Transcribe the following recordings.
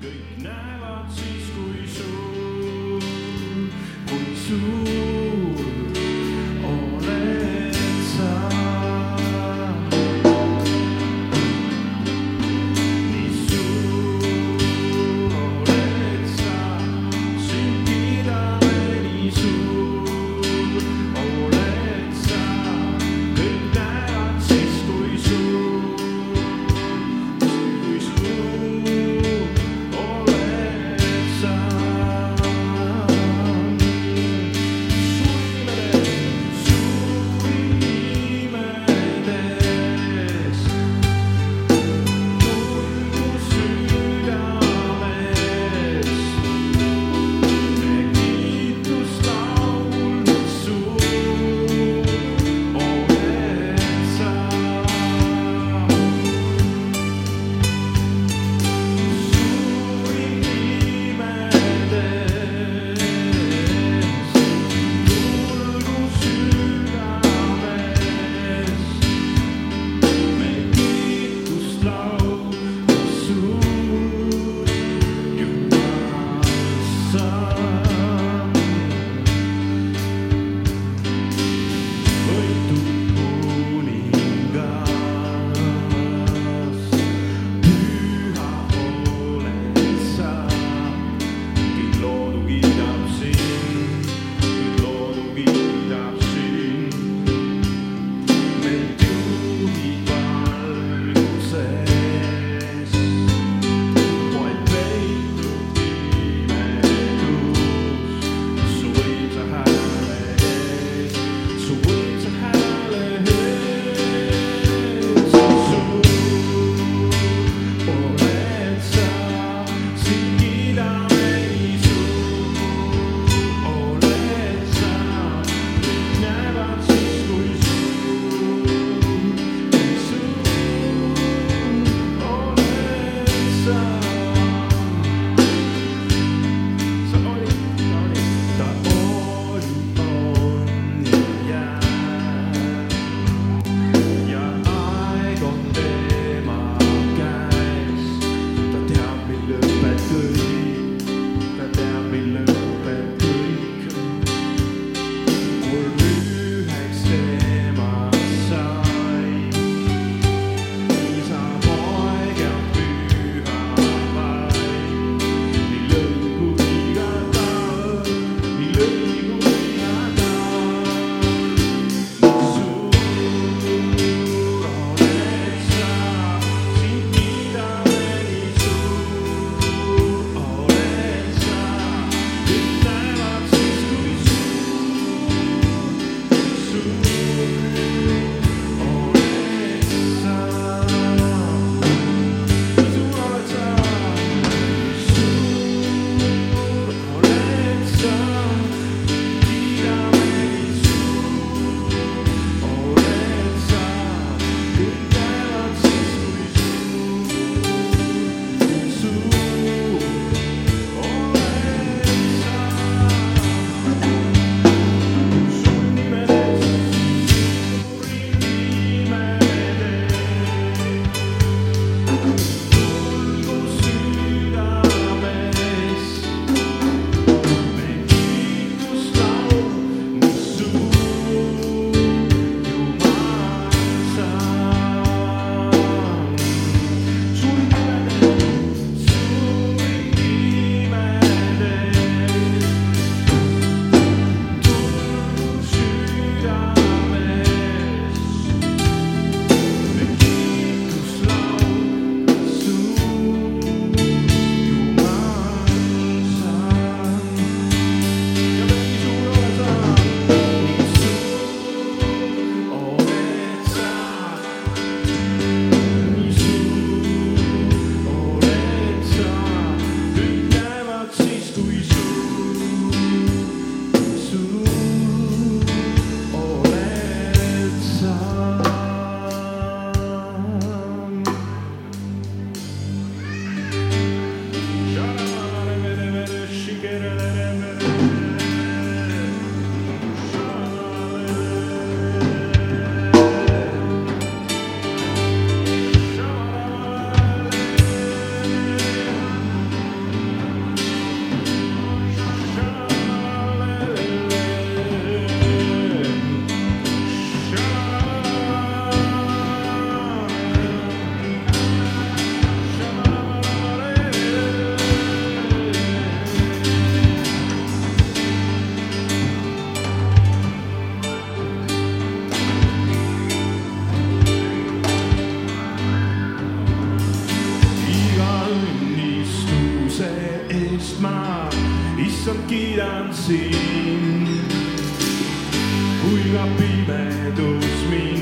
kõik näevad siis, kui suur, kui suur apīmē dusmīgi.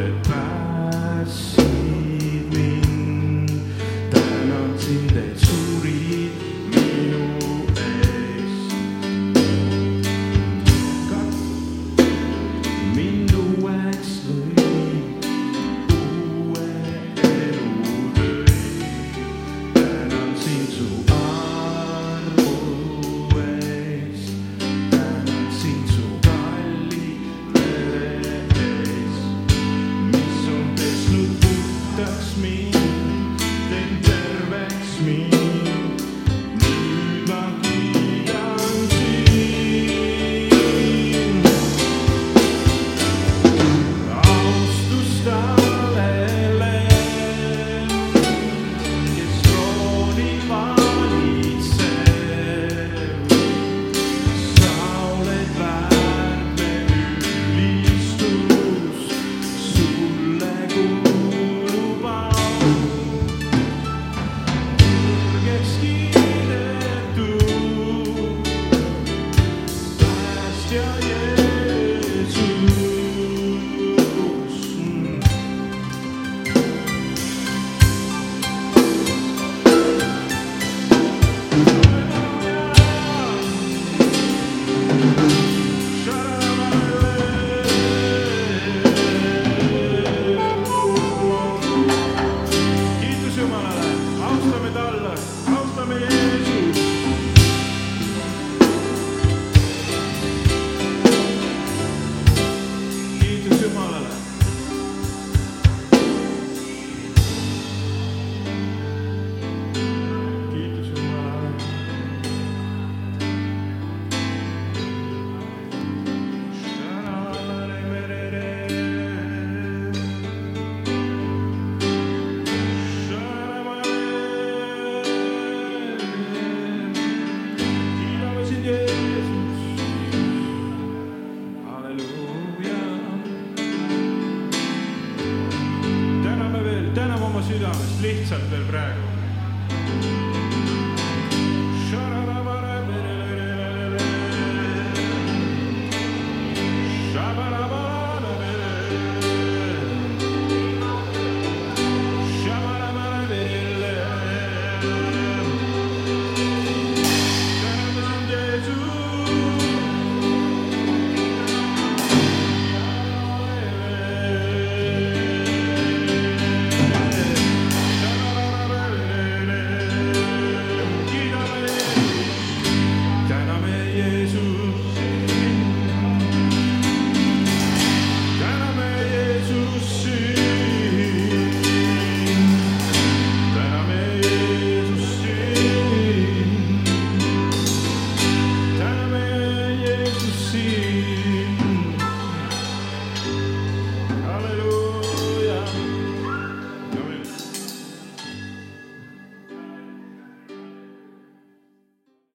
that time. lihtsalt veel praegu.